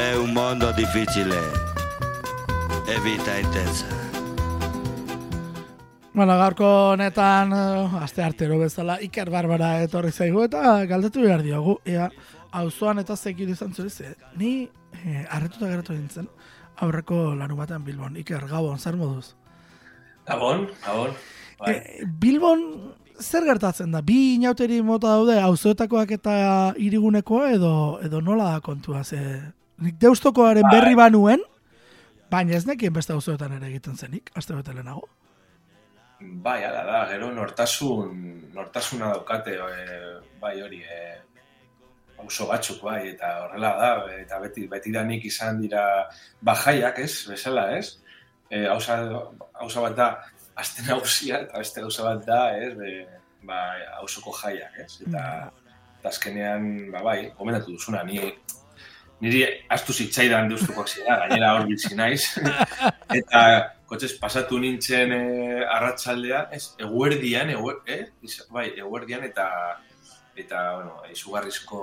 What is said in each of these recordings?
è un mondo difficile e vita intensa. Bueno, gaurko honetan, uh, aste artero bezala, Iker Barbara etorri zaigu eta galdetu behar diogu, ea, auzoan eta zekir izan zure ze, ni eh, arretuta geratu nintzen, aurreko lanu batean Bilbon, Iker, Gabon, zer moduz? Gabon, Gabon. Bai. E, Bilbon, zer gertatzen da? Bi inauteri mota daude, auzoetakoak eta irigunekoa edo, edo nola da kontua, ze... Nik deustokoaren Bai. berri banuen, baina ez nekien beste auzoetan ere egiten zenik, aste bete lehenago. Bai, ala da, gero nortasun, nortasuna daukate, e, bai hori, e, auzo batzuk bai, eta horrela da, eta beti, beti danik izan dira bajaiak, ez, bezala, ez? E, auza, auza bat da, azte nagusia, eta beste gauza bat da, ez, be, ba, auzoko jaiak, ez? Eta, eta azkenean, ba, bai, gomendatu duzuna, ni, niri astu zitzaidan deustukoak zira, gainera hor bitzi naiz, eta kotxez pasatu nintzen e, arratsaldea, ez, eguerdian, eguer, eh? Bai, eguerdian eta eta bueno, izugarrizko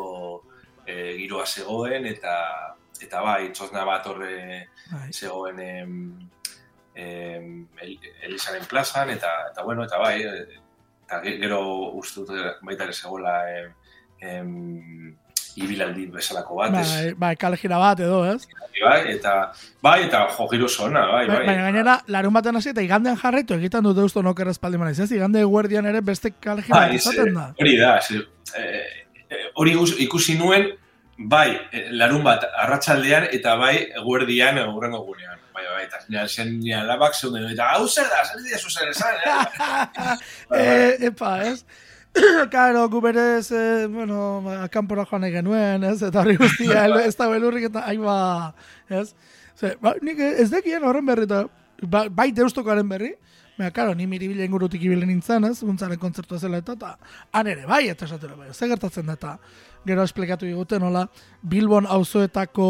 e, giroa zegoen eta eta bai, txosna bat horre Bai. zegoen em, em, El, Elizaren plazan eta eta bueno, eta bai, e, eta ge- gero uste dut baita ere zegoela em, em, ibilaldi bezalako bat, ez? Bai, bai, bat edo, ez? bai, eta bai, eta jo giro zona, bai, Bai, bai. baina gainera, larun baten hasi eta igandean jarraitu egiten du deusto noker espaldi manaiz, ez? Igande guardian ere beste kale jira bat Bai, ze- izaten da. Hori da, eh, eh, hori ikusi nuen, bai, eh, larun bat arratsaldean eta bai eguerdian eurrengo gunean. Bai, bai, eta nire zen nire alabak zeuden, eta hau zer da, zer dira zuzen esan, eh? Epa, ez? Karo, gu berez, eh, bueno, kanpora joan nahi genuen, ez? Eta hori guztia, ez da belurrik eta hain ba, ez? Ze, ba, nik ez dekien horren berri, eta ba, bai deustokoaren berri, Baina, karo, ni miribile ingurutik ibile nintzen, ez? Guntzaren kontzertua zela eta, eta han ere, bai, eta esatera, bai, ze gertatzen da, eta gero esplikatu diguten, nola, Bilbon auzoetako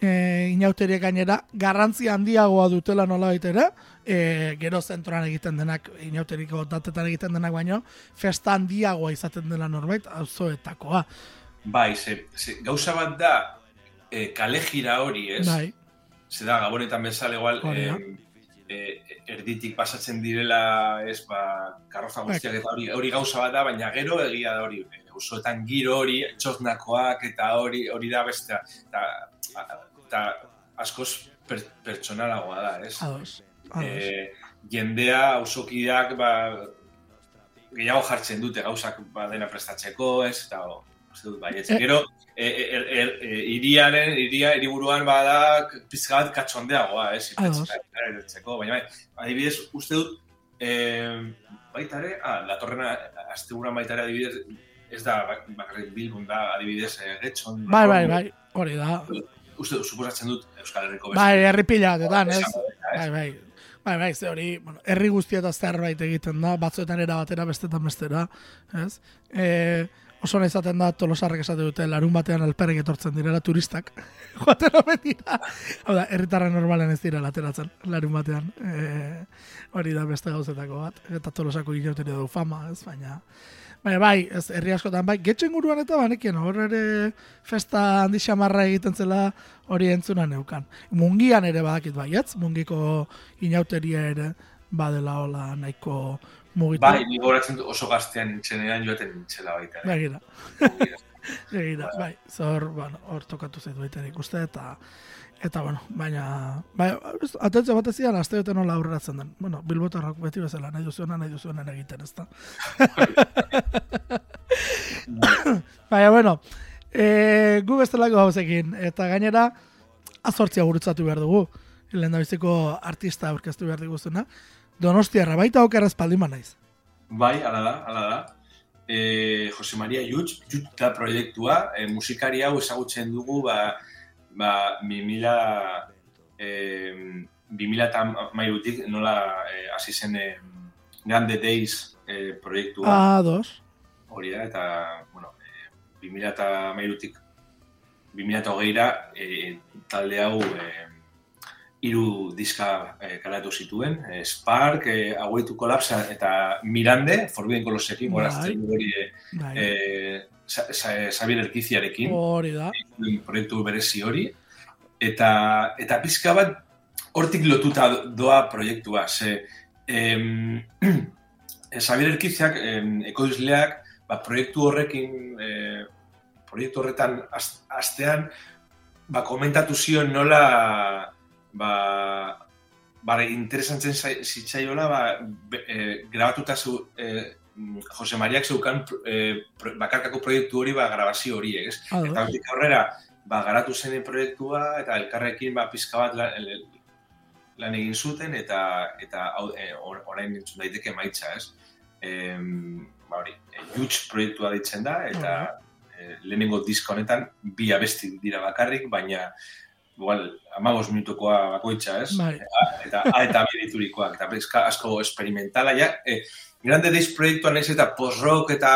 e, inauteriek gainera, garrantzi handiagoa dutela nola ere, e, gero zentroan egiten denak, inauteriko datetan egiten denak baino, festa handiagoa izaten dela norbait, auzoetakoa. Bai, ze, ze, gauza bat da, eh, kale jira hori, ez? Bai, Ze da, gabonetan bezala igual, Hori da. eh, eh, erditik pasatzen direla, ez, ba, karroza guztiak eta hori, hori gauza bat da, baina gero egia da hori, auzoetan giro hori, txosnakoak eta hori hori da bestea, eta, eta askoz per, pertsonalagoa da, ez? ados. ados. Eh, jendea, auzokideak, ba, gehiago jartzen dute gauzak ba, dena prestatzeko, ez, eta o, uste dut, bai, ez. Eh. Gero, e, e, e, e, iriaren, iria, hiriburuan bada pizka bat katxondeagoa, ez, Ados. irtetzeko, baina, bai, adibidez, uste dut, e, baita ere, ah, datorrena, asteburuan baita ere, adibidez, ez da, bak- bakarrik bilbon da, adibidez, e, getxon. bai, bai, bai, hori da. Uste suposatzen dut, Euskal Herriko Bai, herri pila batetan, ez? Bai, bai. Bai, bai, ze hori, bueno, herri guztieta zerbait egiten da, batzuetan era batera, bestetan bestera, ez? E, oso nahi izaten da tolosarrek esate dute, larun batean alperrek etortzen direla turistak. Joaten omen dira. Hau da, herritarra normalen ez dira ateratzen, larun batean. E, hori da beste gauzetako bat. Eta tolosako inoterio du fama, ez? Baina, Baina bai, ez, herri askotan bai, getxen guruan eta banekien, hor ere festa handi xamarra egiten zela hori entzuna neukan. Mungian ere badakit baietz, mungiko inauteria ere badela hola nahiko mugitu. Bai, ni goratzen dut oso gaztean nintzenean joaten nintzela baita. Begira. begira, bai, zor, bueno, hor tokatu zait baita ikuste eta Eta, bueno, baina, bai, ez, atentzio bat ezian, aste bete nola aurreratzen den. Bueno, bilbotarrak beti bezala, nahi duzuena, nahi duzuena egiten, ez da. baina, bueno, e, gu bestelako gauzekin, eta gainera, azortzia gurutzatu behar dugu, lehen da artista aurkeztu behar diguzuna, Donostiarra, baita okerraz paldima naiz. Bai, ala da, ala da. E, Jose Maria Jutz, Jutz da proiektua, e, musikari hau ezagutzen dugu, ba, ba, 2000, e, 2000 eta mairutik nola e, hasi zen e, Grande Days e, proiektua. Ah, dos. Hori da, eta, bueno, e, 2000 eta mairutik 2000 eta hogeira e, talde hau e, hiru diska e, kalatu zituen, e, Spark, e, Away to eta Mirande, Forbidden Colosekin, Bai. gorazten hori e, Bai. e, Sa- Xabier Erkiziarekin, Hori da. proiektu berezi hori, eta, eta pizka bat hortik lotuta doa proiektua, ze em, Xabier Erkiziak, em, ekoizleak, ba, proiektu horrekin, e, proiektu horretan astean, ba, komentatu zion nola ba, bare interesantzen zitzaiola ba, e, grabatuta zu, e, Jose Mariak zeukan e, bakarkako proiektu hori ba, grabazio hori, ez? Ah, eta hortik aurrera, ba, garatu zenen proiektua eta elkarrekin ba, pizka bat lan, lan egin zuten eta eta e, orain entzun daiteke maitza, ez? E, ba, hori, e, proiektua ditzen da eta e, lehenengo diska honetan bi abesti dira bakarrik, baina igual, amagos minutukoa bakoitza, ez? Bai. Eta A eta B diturikoak, eta bezka asko experimentala, ja, e, grande deiz proiektuan ez eta post-rock eta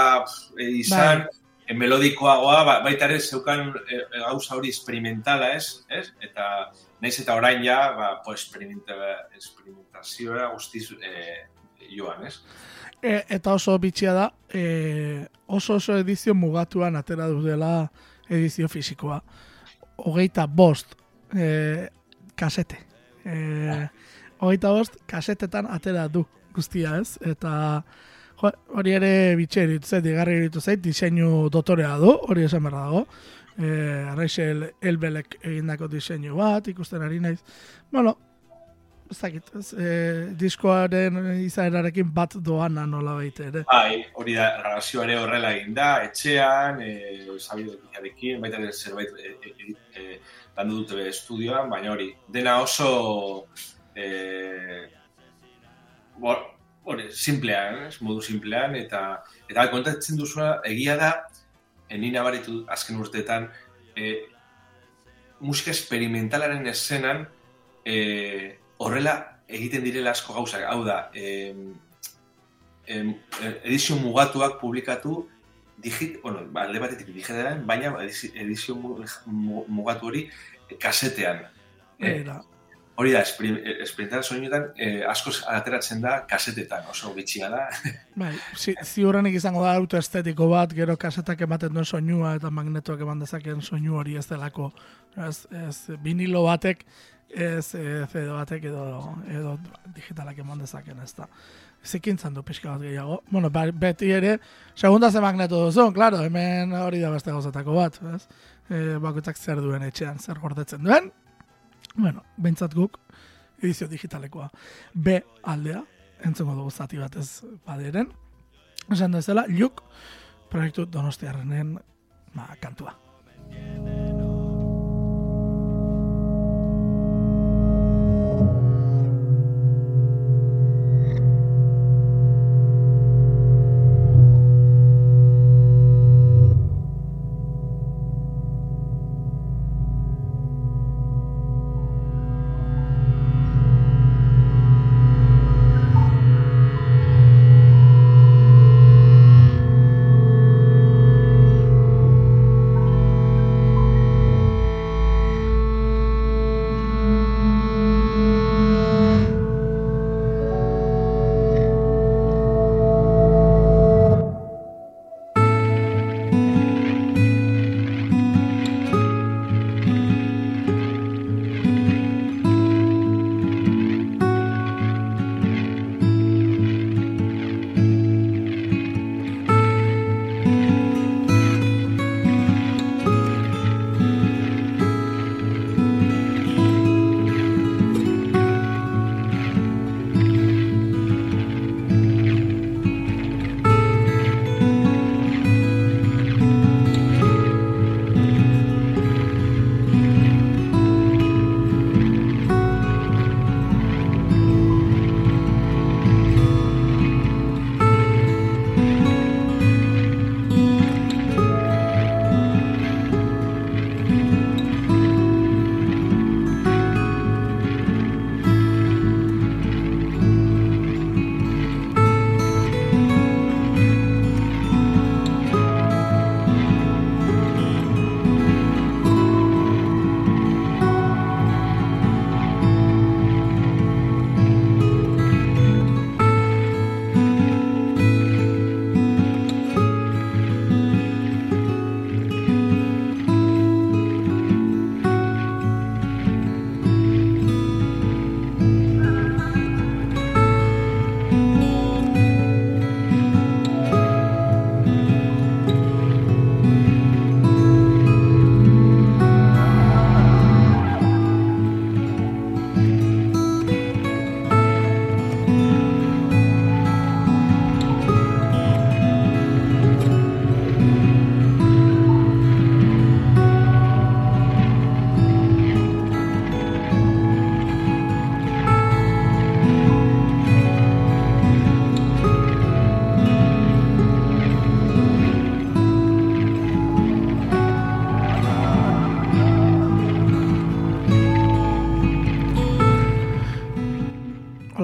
e, izan, bai. e, melodikoagoa, ba, baita ere zeukan e, gauza hori experimentala, ez? ez? Eta naiz eta orain ja, ba, po, experimentazioa guztiz e, joan, ez? E, eta oso bitxia da, e, oso oso edizio mugatuan atera du dela edizio fisikoa. Hogeita bost e, kasete. E, hogeita bost kasetetan atera du guztia ez. Eta hori ere bitxe eritu digarri eritu zait, diseinu dotorea du, hori esan berra dago. E, Arraixel Elbelek egindako diseinu bat, ikusten ari naiz. Bueno, ez dakit, ez, e, diskoaren izaerarekin bat doana nola baita ere. Bai, hori da, grabazio ere horrela egin da, etxean, e, sabidekin, baita ere zerbait e, e, e, landu dute estudioan, baina hori, dena oso e, hori, simplean, ez, modu simplean, eta eta kontatzen duzua, egia da, enina baritu azken urteetan, e, musika experimentalaren eszenan, e, horrela egiten direla asko gauzak. Hau da, em, em, edizio mugatuak publikatu digit, bueno, alde batetik digitalen, baina edizio mugatu hori kasetean. Eh, hori da, esperimentaren soinuetan eh, asko ateratzen da kasetetan, oso bitxia da. Bai, zi, ziurrenik izango da autoestetiko bat, gero kasetak ematen duen soinua eta magnetoak eman dezakeen soinu hori ez delako. Ez, ez, vinilo batek ez e, CD batek edo, edo digitalak emon dezaken, ez da. Zikintzen du pixka bat gehiago. Bueno, ba, beti ere, segunda ze magneto duzu, claro, hemen hori da beste gozatako bat, ez? E, bakoitzak zer duen etxean, zer gordetzen duen. Bueno, bentsat guk, edizio digitalekoa. B aldea, entzongo dugu zati bat ez baderen. Esan dezela, juk, proiektu donostiarrenen ba, kantua.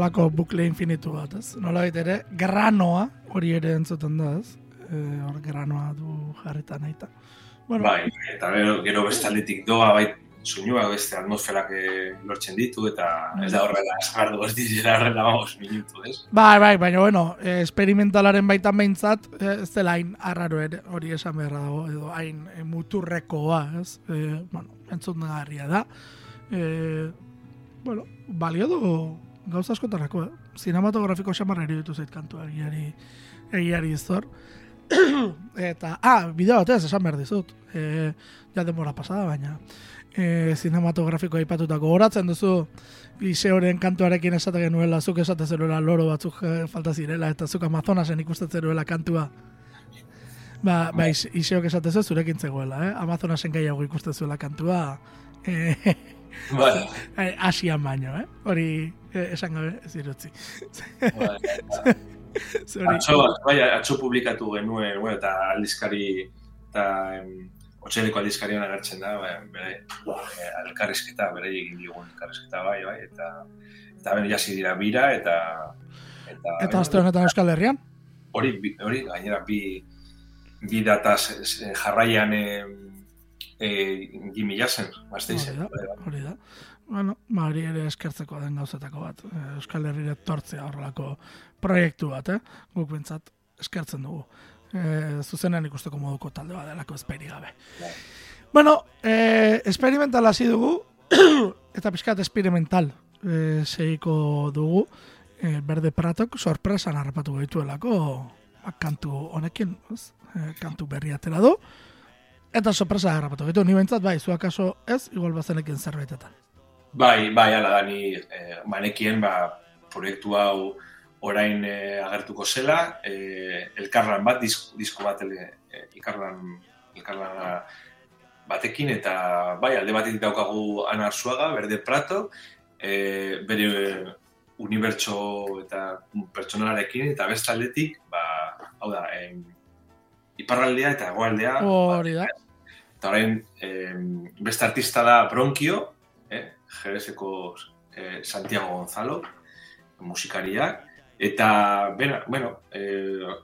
Olako bukle infinitu bat, ez? Nola ere, granoa, hori ere entzuten da, ez? E, hor granoa du jarrita nahi Bueno. Bai, eta gero, gero bestaldetik doa, bai, soinua beste atmosferak eh, lortzen ditu, eta ez da horrela eskardu ez dizela horrela vamos minutu, ez? Bai, bai, baina bueno, eh, esperimentalaren baitan behintzat, eh, ez dela hain arraro ere, hori esan beharra dago, edo hain muturrekoa, ez? E, bueno, entzun da. E, bueno, balio du gauza askotarako, eh? Cinematografiko xamarra ere ditu zait kantua egiari, egiari izor. eta, ah, bideo batez, esan behar dizut. E, ja demora pasada, baina e, cinematografiko aipatutako horatzen duzu Iseoren kantuarekin esate genuela, zuk esate zeruela loro batzuk falta zirela, eta zuk Amazonasen ikusten zeruela kantua. Ba, ba Iseok esate zu zurekin zegoela, eh? Amazonasen gehiago ikusten zuela kantua. E, Bai. Asian baino, eh? Hori esan gabe ez irutzi. Bai, atxo, bai, atxo publikatu genuen, bueno, eta aldizkari, eta otxeliko aldizkarian agertzen da, bai, bere, eh, elkarrizketa, bere egin digun elkarrizketa, bai, bai, eta eta bene jasi dira bira, eta eta, eta azte honetan Euskal Herrian? Hori, hori, gainera, bi, bi dataz jarraian eh, eh, gimila zen, mazte izan. Hori da, Bueno, mauri ere eskertzeko den gauzetako bat. Eh, Euskal Herriere tortzea horrelako proiektu bat, eh? Guk bintzat eskertzen dugu. E, zuzenean ikusteko moduko talde bat delako esperi gabe. Bai. Bueno, e, experimental hasi dugu, eta pixkat experimental e, segiko dugu, e, Berde Pratok sorpresan harrapatu gaituelako kantu honekin, ez? E, kantu berri atera du, Eta sorpresa harrapatu gaitu, ni bentsat, bai, zuak aso ez, igual bazenekin zerbaitetan. Bai, bai, ala da, ni eh, manekien, ba, proiektu hau orain eh, agertuko zela, eh, elkarlan bat, disk, disko bat, eh, ikarlan, ikarlan batekin, eta bai, alde batetik daukagu Ana Arzuaga, Berde Prato, eh, bere unibertso eta pertsonalarekin, eta beste aldetik, ba, hau da, eh, iparraldea eta egoaldea. Hori da. Eta orain, eh, beste artista da Bronkio, eh, Jerezeko eh, Santiago Gonzalo, musikariak, eta, bena, bueno, eh,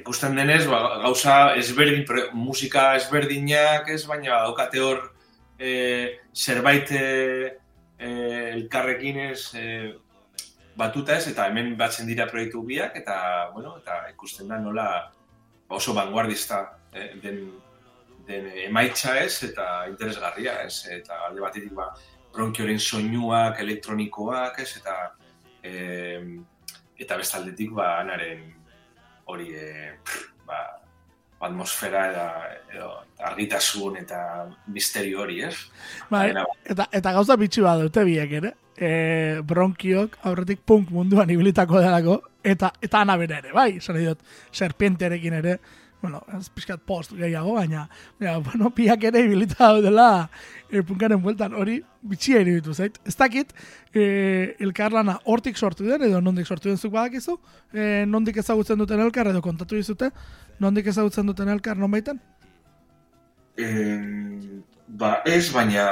ikusten denez, ba, gauza ezberdin, musika ezberdinak ez, baina daukate hor eh, zerbait eh, elkarrekin ez eh, batuta ez, eta hemen batzen dira proiektu biak, eta, bueno, eta ikusten da nola oso vanguardista eh, den, den emaitza ez eta interesgarria ez eta alde batetik ba bronkioren soinuak elektronikoak ez eta eh, eta bestaldetik ba anaren hori eh, ba, atmosfera eta edo, argitasun eta misterio hori, ez? Bai, eta, eta gauza bitxi bat dute biek, ere? E, bronkiok aurretik punk munduan ibilitako delako, eta eta ana ere, bai, esan dut, serpienterekin ere, bueno, ez pixkat post gehiago, baina, ja, bueno, piak ere ibilita dela e, punkaren bueltan, hori bitxia iribitu zait. Ez dakit, e, elkarlana hortik sortu den, edo nondik sortu den zuk badakizu, e, nondik ezagutzen duten elkar, edo kontatu dizute, nondik ezagutzen duten elkar, non baiten? ba, ez, baina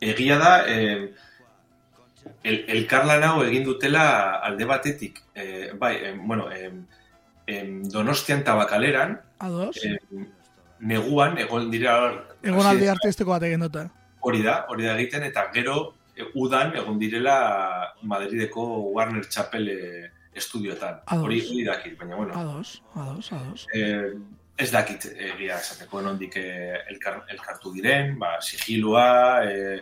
egia da, eh, el, elkarlan hau egin dutela alde batetik, eh, bai, eh, bueno, eh, eh, donostian tabakaleran, Ados. Eh, neguan, egon dira... Egon aldi artistiko bat egin dute. Hori da, hori da egiten, eta gero, eh, udan, egon direla Madrideko Warner Chapel eh, estudioetan. Hori, hori dakit, baina bueno. Ados, ados, ados. Eh, ez dakit egia esateko nondik elkar, elkartu diren, ba, sigilua, eh,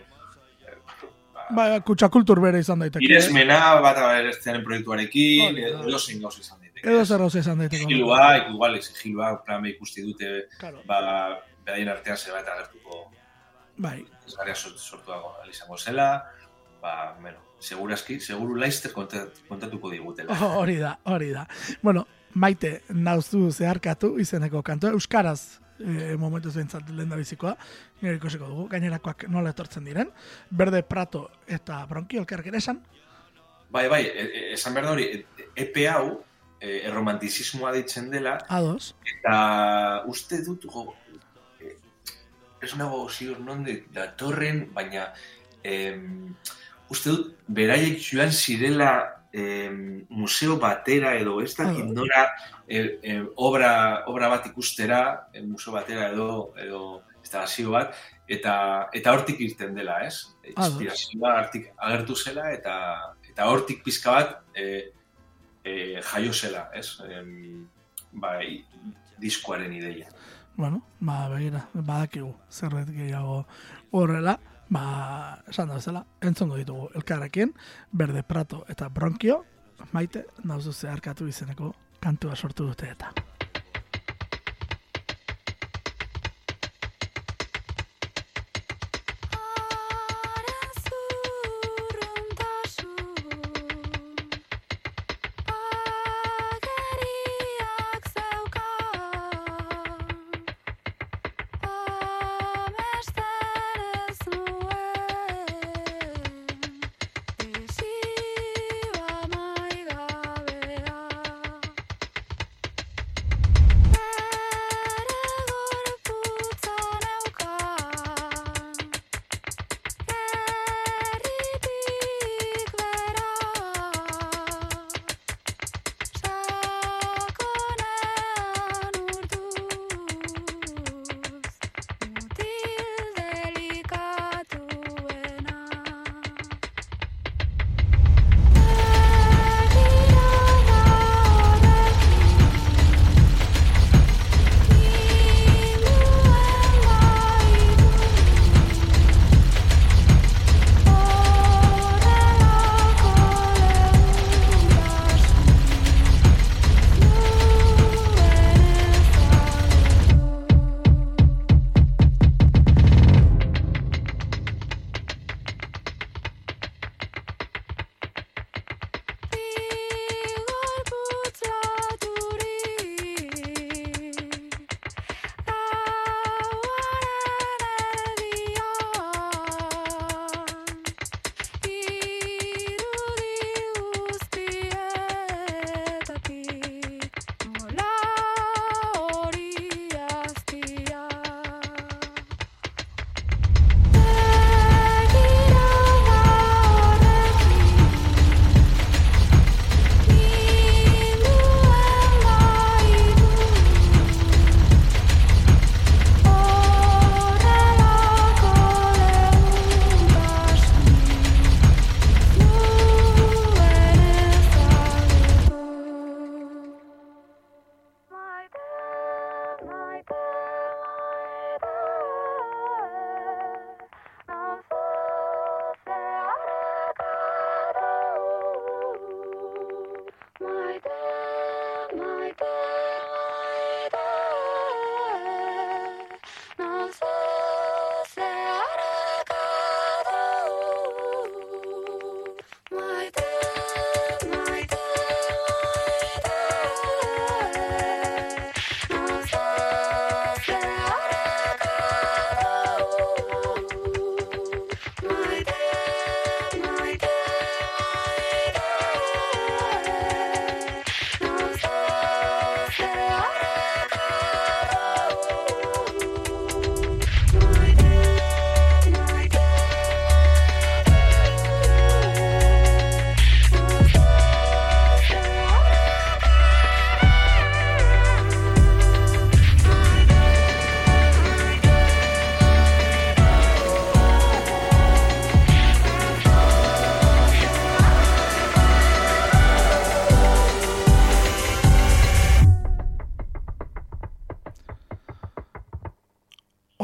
Ba, kutsa kultur bere izan daiteke. Iresmena bat aberetzen proiektuarekin, edo zein gauz izan. Edo zer gauz izan daiteke. Sigilua, igual, sigilua, plan ikusti dute, claro. ba, bedaien artean zer bat agertuko. Bai. Ez gara sortu dago, izango zela, ba, bueno, segurazki, seguru laizter kontat- kontatuko digutela. Hori da, hori da. Bueno, maite nauzu zeharkatu izeneko kantua, Euskaraz e, momentu zentzat lehen da bizikoa, nire ikusiko dugu, gainerakoak nola etortzen diren, Berde Prato eta Bronki, ere esan, Bai, bai, e, e, esan behar da hori, e- epe hau, e, erromantizismoa deitzen dela, ados, eta uste dut, go, e, ez nago ziur nondik datorren, baina em, uste dut, beraiek joan zirela em, museo batera edo ez dakit nora e, e, obra, obra bat ikustera, museo batera edo, edo instalazio bat, eta eta hortik irten dela, ez? Inspirazioa hortik agertu zela eta eta hortik pizka bat e, e, jaio zela, ez? Em, bai, diskoaren ideia. bueno, ba, begira, badakigu, zerbait gehiago horrela, ba, esan da bezala, entzongo ditugu elkarrekin, Berde Prato eta Bronkio, maite nauzu zeharkatu izeneko kantua sortu dute eta.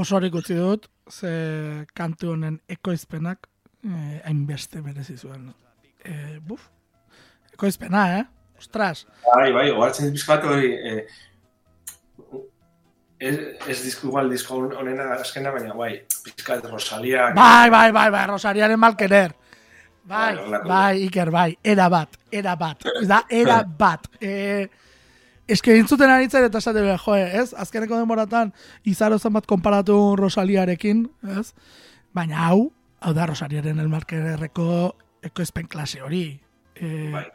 Osorik utzi dut, ze kantu honen ekoizpenak eh, hainbeste merezi zuen. Eh, buf, ekoizpena, eh? Ostras, Bai, bai, ohartzen bizkat hori, eh, ez, ez disko igual disko honena azkena, baina bai, pizkat Rosalia, bai, bai, bai, bai, Rosariaren malkener. Bai, horrelako- bai, Iker, bai, era bat, era bat, da, era bat. E, eske entzuten aritzen eta esate be, joe, ez? Azkeneko denboratan izaro zen bat konparatu Rosaliarekin, ez? Baina hau, hau da Rosaliaren elmarkerreko ekoizpen klase hori. E, Bai.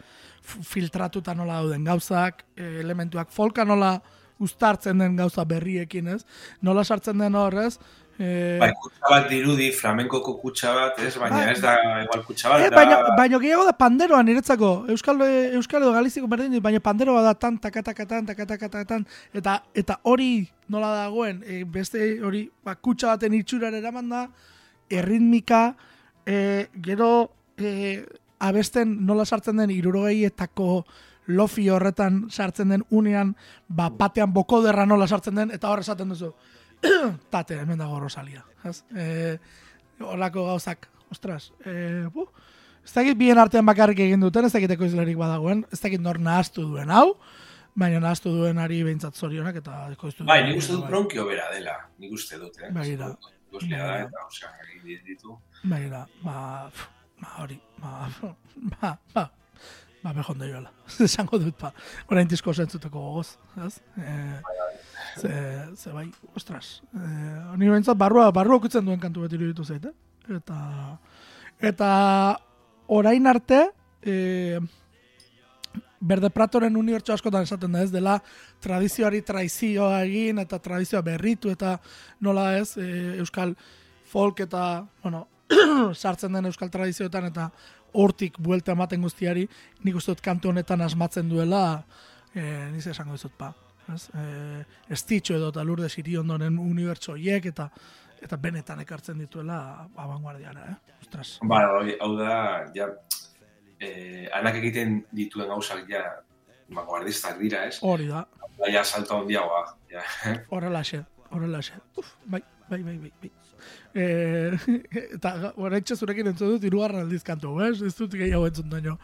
filtratuta nola dauden gauzak, e, elementuak folka nola uztartzen den gauza berriekin, ez? Nola sartzen den hor, ez? E, Bai, kutsa bat dirudi, flamenkoko kutsa bat, ez? Baina Bai. ez da igual kutsa bat, Eh, da... baina, baina gehiago da panderoa niretzako. Euskal, Euskal edo Galiziko berdin dit, baina panderoa da tan, takatakatan, takatakatan, eta, eta hori nola dagoen, e, beste hori, ba, kutsa baten itxurar eraman da, erritmika, e, gero e, abesten nola sartzen den irurogeietako lofi horretan sartzen den unean, ba, batean bokoderra nola sartzen den, eta hor esaten duzu, tate, hemen dago Rosalia. Ez? E, olako gauzak, ostras, e, bu, ez dakit bien artean bakarrik egin duten, ez dakit ekoizlerik badagoen, ez dakit nor nahaztu duen hau, baina nahaztu duen ari behintzat zorionak eta ekoiztu Bai, nik uste dut bai. bronkio bera dela, nik uste dut, eh? Begira. Ikuslea da, Begira. eta, osea, egin ditu. Baina, ba, ba, hori, ba, ba, ba, ba, behondo joala. Esango dut, ba, orain disko zentzuteko gogoz, ez? E, ze, ze bai, ostras, e, honi behintzat barrua, barrua okutzen duen kantu bat iruditu zait, eh? Eta, eta orain arte, e, Berde Pratoren unibertso askotan esaten da ez? Dela tradizioari traizioa egin eta tradizioa berritu eta nola ez e, euskal folk eta bueno, sartzen den euskal tradizioetan eta hortik buelta ematen guztiari nik uste dut kantu honetan asmatzen duela e, niz esango dizut pa ez? E, estitxo edo eta lurde siriondonen unibertso hiek eta eta benetan ekartzen dituela abanguardiara, eh? Ostras. Ba, hau da, ja, eh, anak egiten dituen gauzak ja, ba, guardistak dira, ez? Hori da, ja, salto handiagoa, ja. horrelaxe, horrelaxe. Uf, bai, bai, bai, bai. bai. E, eta oraintxe zurekin entzun dut irugarren aldiz kantu, ez? Ez dut gehiago entzun daño.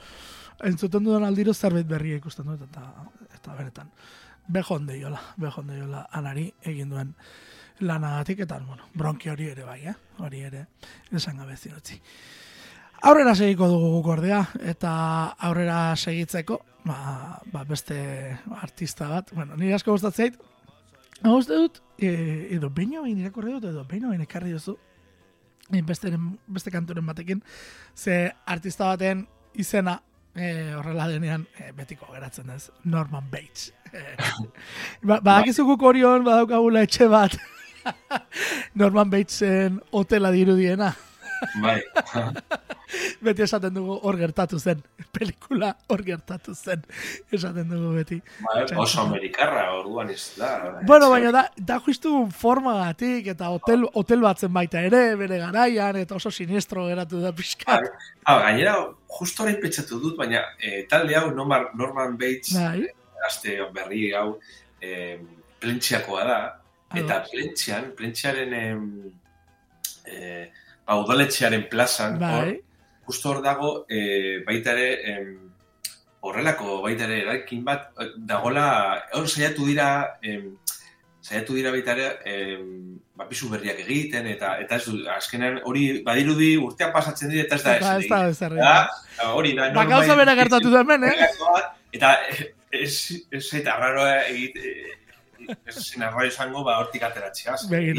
Entzuten dudan aldiro zerbait berria ikusten dut, eta, eta benetan. Bejon deiola, bejon deiola anari egin duen lanagatik, eta, bueno, bronki hori ere bai, eh? Hori ere, esan gabe zinutzi. Aurrera segiko dugu guk ordea, eta aurrera segitzeko, ba, ba beste artista bat, bueno, nire asko gustatzen zait, Hau uste dut, e, edo behin hain irakurri dut, edo behin hain ekarri duzu, beste, beste kanturen batekin, ze artista baten izena e, horrela denean e, betiko geratzen ez, Norman Bates. E, ba, badakizu guk orion badaukagula etxe bat, Norman Batesen hotela dirudiena. Bai, Beti esaten dugu hor gertatu zen, pelikula hor gertatu zen, esaten dugu beti. bai, oso amerikarra, orduan ez da. Bueno, baina da, da justu formagatik eta hotel, hotel batzen baita ere, bere garaian, eta oso sinistro geratu da pixka. Ah, gainera, justo orain pentsatu dut, baina eh, talde hau Norman, Norman Bates, Bai, aste berri hau, eh, plentxiakoa da, eta Ados. plentxian, plentxiaren em, eh, ba, udaletxearen plazan, hor, bai, justo hor dago, eh, baita ere, em, horrelako baita ere eraikin bat, eh, dagola, hor saiatu dira, em, saiatu dira baita ere, em, ba, pisu berriak egiten, eta eta ez du, azkenean hori badirudi urtean pasatzen dira, eta ez da ez. ba, ez da Da, hori da, Ba, gauza bera gertatu da hemen, eh? Eta ez, ez eta arraroa egit, eh, arraio izango, ba, hortik ateratzea.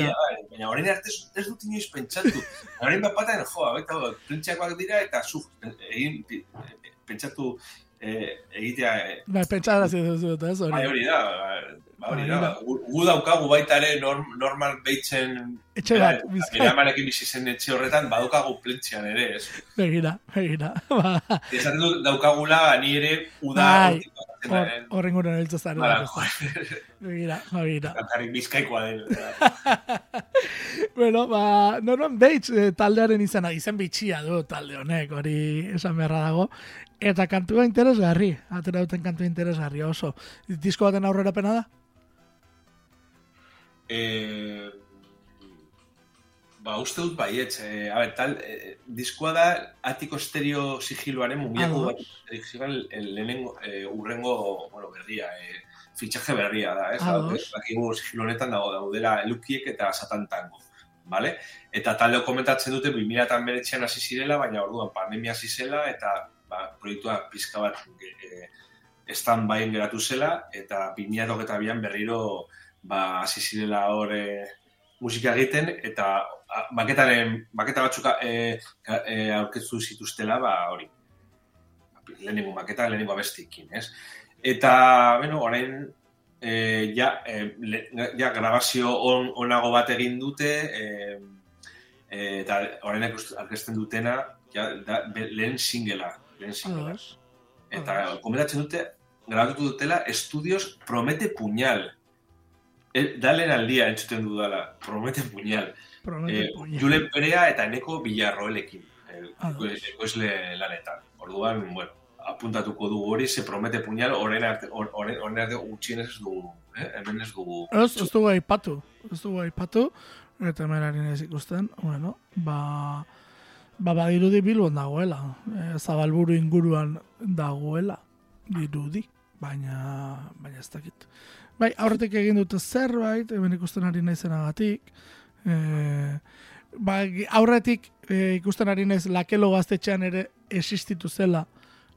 Da, Baina orain arte ez, dut inoiz pentsatu. Orain bat batean, jo, baita, prentsiakoak dira, eta zu, egin, pi- pentsatu eh, egitea, eh, Bai, pentsarazi duzu, eta ez bai hori. hori da, ba, hori da, gu, gu daukagu baita ere norm, Norman Batesen Etxe bat, bizkai, Eramanekin bizi zen etxe horretan, badukagu plentzian ere, ez? begira, begira. Ba, Esaten dut daukagula, ni ere uda Bai. horren gure niltza zara. Bara, joder, Begira, begira. kantarik bizkaikoa den. bueno, ba, Norman Bates eh, taldearen izena, izen bitxia du talde honek, hori esan beharra dago. Eta kantua interesgarri, atera duten kantua interesgarri oso. Disko baten aurrerapena da? Eh, ba, uste dut baietz. Eh, a ber, tal, eh, diskoa da atiko estereo sigiloaren mugiako bat sigiloan lehenengo, eh, urrengo, bueno, berria, eh, fitxaje berria da, ez? Bakigu sigilo honetan dago daudela lukiek eta satantango. Vale? Eta talde komentatzen dute 2019an hasi zirela, baina orduan pandemia hasi zela eta ba, proiektua pizka bat e, stand by geratu zela eta 2022an berriro ba hasi zirela hor e, musika egiten eta a, maketaren maketa batzuk e, e, aurkeztu zituztela ba hori. Lehenengo maketa, lehenengo abestikin, ez? Eta, bueno, orain e, ja, e, le, ja grabazio on, onago bat egin dute e, e, eta orain aurkezten dutena ja, da, be- lehen singela, lehen singela. Ados. Eta komentatzen dute, grabatu dutela, estudios promete puñal. E, da lehen aldia entzuten dudala, promete puñal. Promete Eh, puñal. Julen Perea eta Eneko Villarroelekin, eh, Ados. ekoizle lanetan. Orduan, bueno, apuntatuko dugu hori, se promete puñal, orain arte, or- orain orain arte gutxienez ez dugu, eh? hemen ez dugu. Ez, ez dugu aipatu. Ez dugu aipatu. Eta hemen ez ikusten, bueno, ba, ba badirudi bilbon dagoela. E, zabalburu inguruan dagoela. Dirudi. Baina, baina ez dakit. Bai, aurretik egin dute zerbait, hemen ikusten ari naizenagatik. E, ba, aurretik e, ikusten ari naiz lakelo gaztetxean ere existitu zela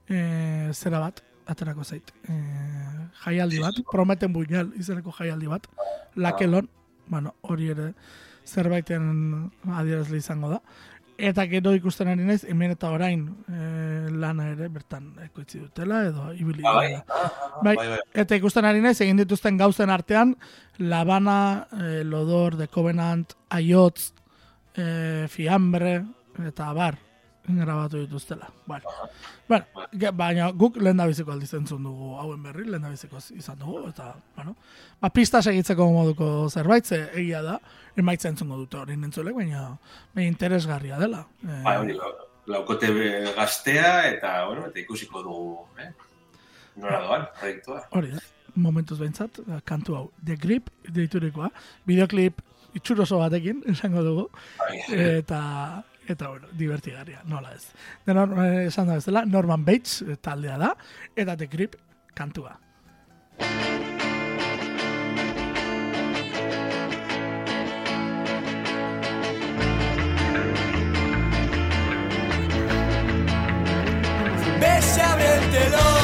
e, zera bat, aterako zait. E, jaialdi bat, prometen buñal izeneko jaialdi bat, lakelon, bueno, hori ere zerbaiten adierazle izango da. Eta gero ikusten ari naiz, hemen eta orain e, lana ere bertan ekoitzi dutela, edo ibili Ah, bai. dela. Ah, Bai. bai, bai. Eta ikusten ari naiz, egin dituzten gauzen artean, Labana, eh, Lodor, The Covenant, Aiotz, eh, Fiambre, eta bar, grabatu dituztela. Bueno, bueno, baina guk lehen da biziko aldiz entzun dugu hauen berri, lehen da biziko izan dugu, eta, bueno, ba, pista segitzeko moduko zerbait, ze egia da, emaitza entzungo dute hori nentzulek, baina, baina interesgarria dela. Bai, hori, lau- laukote gaztea eta, bueno, eta ikusiko dugu, eh? Nora doan, proiektua. Hori da, momentuz behintzat, eh, kantu hau, The Grip deiturikoa, videoklip itxuroso batekin, esango dugu, Bai. eta eta bueno, divertigarria, nola ez. De nor, eh, esan da bezala, Norman Bates eh, taldea da, eta The Grip kantua. Abre el telón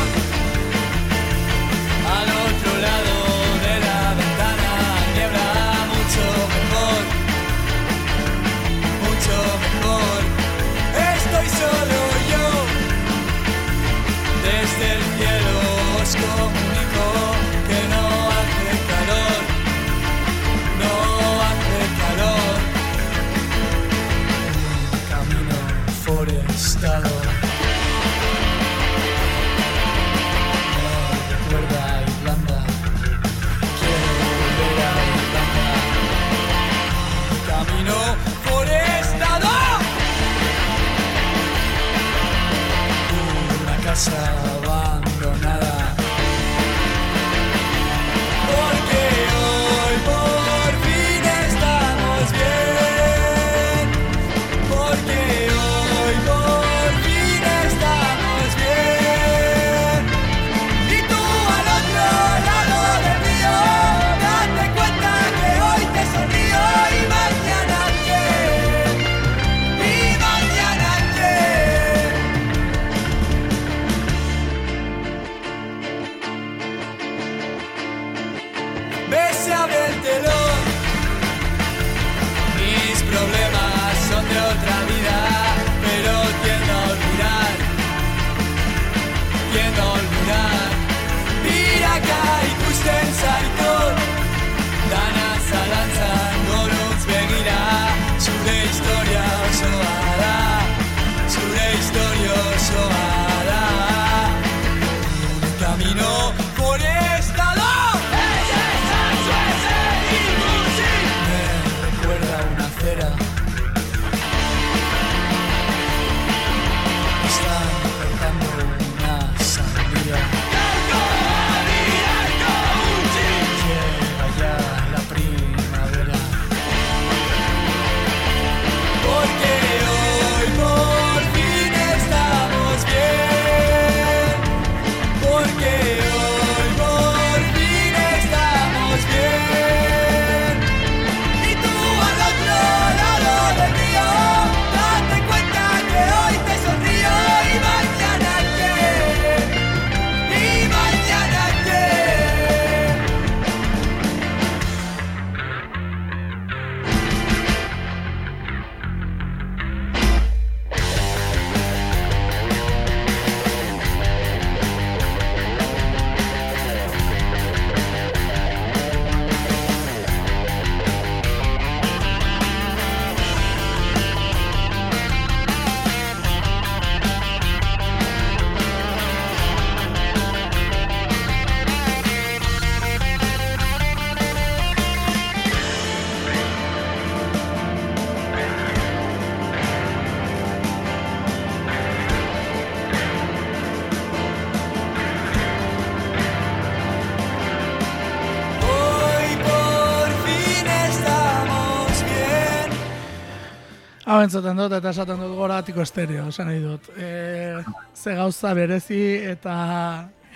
entzuten dut eta esaten dut goratiko estereo, esan nahi dut. E, ze gauza berezi eta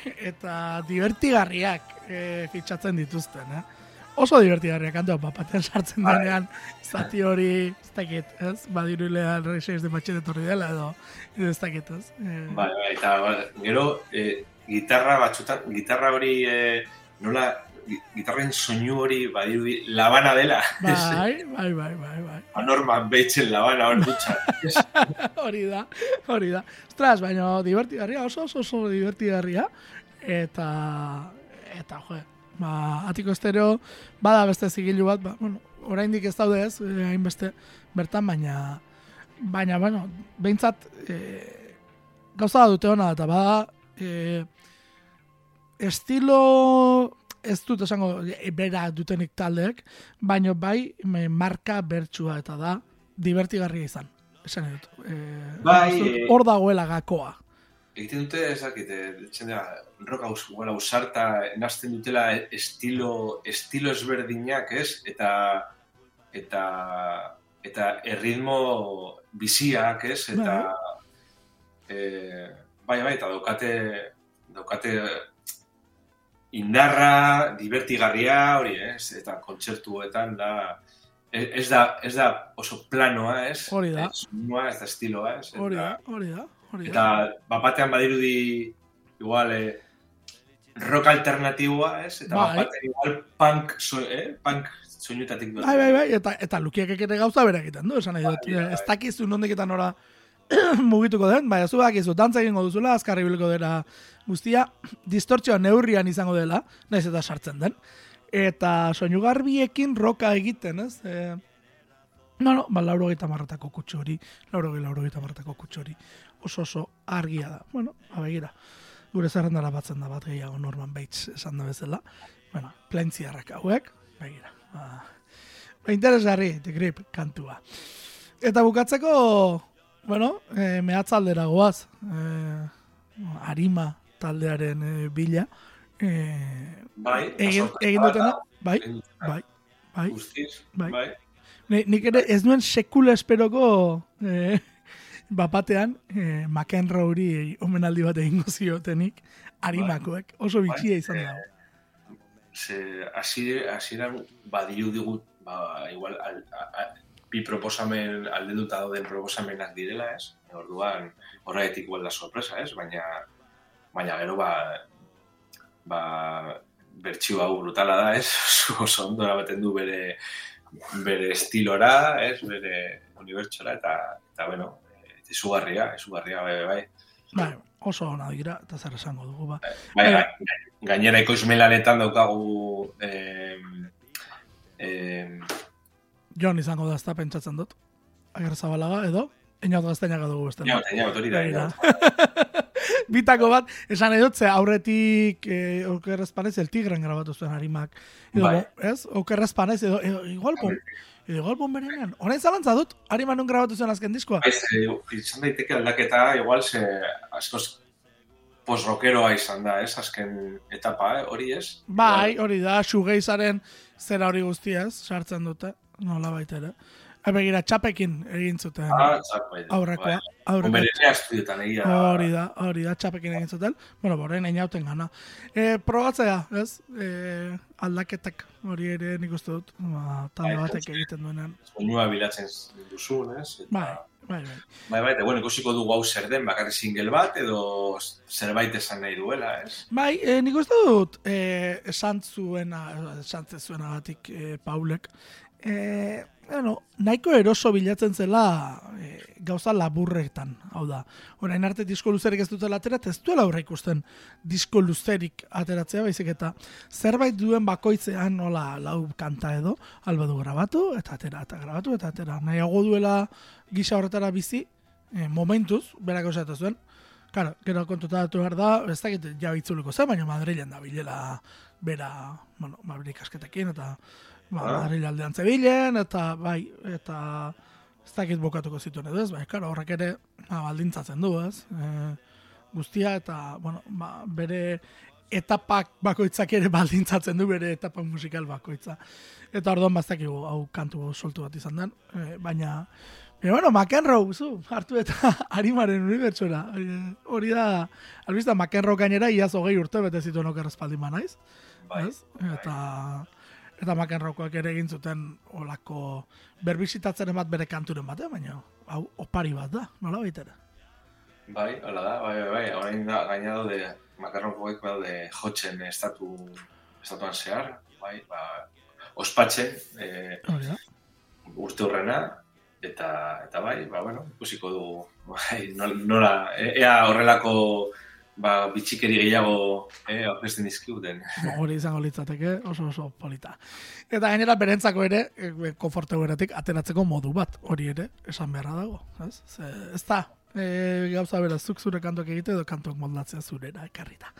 eta divertigarriak e, fitxatzen dituzten, eh? Oso divertigarriak kantua papatean sartzen denean, zati hori, ez dakit, ez? Badirulea reixeiz de matxete torri dela edo, ez dakit, ez? E, Bai, bai, eta bai, gero e, gitarra batzutan, gitarra hori e, nola, gitarren soinu hori badirudi labana dela. bai, bai, bai, bai, bai. Anorman Batesen labana hor dutxa. hori da, hori da. Ostras, baina divertigarria, oso oso oso divertigarria. Eta, eta, jo, ba, atiko estereo, bada beste zigilu bat, ba, bueno, oraindik ez daude ez, eh, hainbeste bertan, baina, baina, bueno, behintzat, e, gauza da dute hona, eta bada, e, estilo, ez dut esango, e, bera dutenik taldeek, baina bai, me, marka bertsua eta da, divertigarria izan. Esan dut. E, Bai, eh, hor dagoela gakoa. Egiten dute, ez dakit, ditzen da, rock aus, bueno, ausarta, nazten dutela estilo, estilo ezberdinak, ez? Eta, eta, eta erritmo biziak, ez? Eta, e, bai, bai, eta daukate, daukate indarra, divertigarria, hori, ez? Eta kontzertuetan da, ez ez da, ez da oso planoa, ez? Hori da. Ez, soinua, ez da estiloa, ez? Hori da, hori da, hori da. Eta bapatean badirudi igual eh, rock alternatiboa, ez? Eta Bai. bapatean igual punk, so, eh? punk soinutatik doa. Bai, bai, bai, eta, eta lukiak ere gauza bera egiten du, esan nahi dut. Bai, bai, Ez dakizu nondik eta nora mugituko den, baina zu dakizu, dantza egingo duzula, azkarri biliko dela guztia, distortzioa neurrian izango dela, naiz eta sartzen den. Eta soinu garbiekin roka egiten, ez? E, no, no, ba, lauro gaita marratako kutsu hori, lauro gai, lauro gaita marratako kutsu hori, oso oso argia da. Bueno, abegira, gure zerrendara batzen da bat gehiago Norman Bates esan da bezala. Bueno, plentziarrak hauek, begira. Ba, ba interesgarri, The Grip kantua. Eta bukatzeko, bueno, e, mehatzaldera goaz, e, arima taldearen e, bila. E, Bai, egin, egin dutena, bai, bai, bai. Guztiz, Bai. bai. Ni, nik ere ez nuen sekula esperoko eh, bapatean eh, McEnroe omenaldi bat egingo ziotenik arimakoek. Oso bitxia izan da. Ze, hasi, hasieran badiru digut, ba, igual, al, a, a, bi proposamen, aldenduta dauden proposamenak direla, ez? Orduan, igual da sorpresa, ez? Baina, baina gero, ba, ba, bertxio hau brutala da, ez? Oso- ondo eramaten du bere, bere estilora, ez? Bere unibertsora, eta, eta bueno, izugarria, izugarria, bai, bai. Bai, oso ona dira, eta zer esango dugu, ba. Bai, Eh. bai, gainera ekoizmelanetan daukagu eh, eh, Jon izango da, ezta pentsatzen dut. Ager zabalaga, edo, Einaut gaztainaga dugu beste. Inaut, inaut, hori da, Begira. inaut. Bitako bat, esan nahi dut, ze aurretik eh, okerrez panez, el tigren grabatu zuen harimak. Edo, Bai. ez? Okerrez panez, edo, edo igual, bon, edo igual bomberenean. Horain zalantza dut, hariman nun grabatu zuen azken diskoa. Ez, eh, izan daiteke aldaketa, igual, ze askoz post-rockeroa izan da, ez, azken etapa, eh? hori ez? Bai, hori da, shoegazearen zera hori guztiaz, sartzen dute, nola baita ere. Ha, begira, txapekin egin zuten Ah, txak, bai. aurrekoa. Aurrekoa. Konberenea estudiotan egia. Hori da, hori da, txapekin egin zuten. Bueno, boren einauten gana. E, probatzea, ez? E, aldaketak hori ere nik uste dut, ba, talde Bai, batek egiten duenean. Soinua bilatzen duzun, ez? Bai, bai, bai. Bai, bai, bueno, ikusiko dugu hau zer den, bakarri single bat, edo zerbait esan nahi duela, ez? Bai, e, nik uste dut, e, esan zuena, esan zuena batik e, Paulek, e, bueno, nahiko eroso bilatzen zela e, gauza laburretan, hau da. Orain arte disko luzerik ez dutela atera, ez duela aurre ikusten disko luzerik ateratzea, baizik eta zerbait duen bakoitzean nola lau kanta edo, alba du grabatu, eta atera, eta grabatu, eta atera. Nahiago duela gisa horretara bizi, e, momentuz, berako esatu zuen, Claro, gero kontuta datu behar da, ez dakit ja itzuliko zen, baina Madrilen da bilela bera, bueno, bere ikasketekin, eta ba, Ah. Madrid aldean zebilen, eta bai, eta ez dakit bokatuko zituen edo ez, bai, claro, horrek ere ba, baldintzatzen du, ez, e, guztia, eta, bueno, ba, bere etapak bakoitzak ere baldintzatzen du bere etapa musikal bakoitza. Eta orduan baztakigu hau kantu soltu bat izan den, e, baina E, bueno, McEnroe, zu, hartu eta Arimaren unibertsora. E, hori da, albizta McEnroe gainera iaz hogei urte bete zituen oker espaldin ba naiz. Bai? Eta, eta McEnroekoak ere egin zuten olako berbizitatzen bat bere kanturen bat, baina hau opari bat da, nola baitere. bai, hola da, bai, bai, bai, orain da, gaina daude, makarronkoek daude jotzen estatu, estatuan zehar, bai, ba, ospatzen, eh, da. urte hurrena, eta, eta bai, ba, bueno, ikusiko dugu, bai, nol- nola, e- ea horrelako, ba, bitxikeri gehiago, eh, aurkezten dizkiguten. hori izango litzateke, oso oso polita. Eta gainera berentzako ere, e, konforte beratik ateratzeko modu bat, hori ere, esan beharra dago. Ez, Ze, ez da, e, gauza bera, zuk zure kantok egite edo kantok moldatzea zurera ekarrita.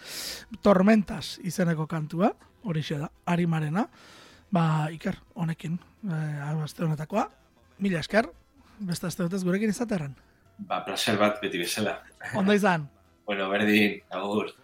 Tormentas izeneko kantua, hori da, arimarena, ba, iker, honekin, e, aste honetakoa, mila esker, beste aste gurekin izaterran. Ba, placer bat beti bezala. Ondo izan. Bueno, berdin, agur.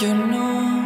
Yo no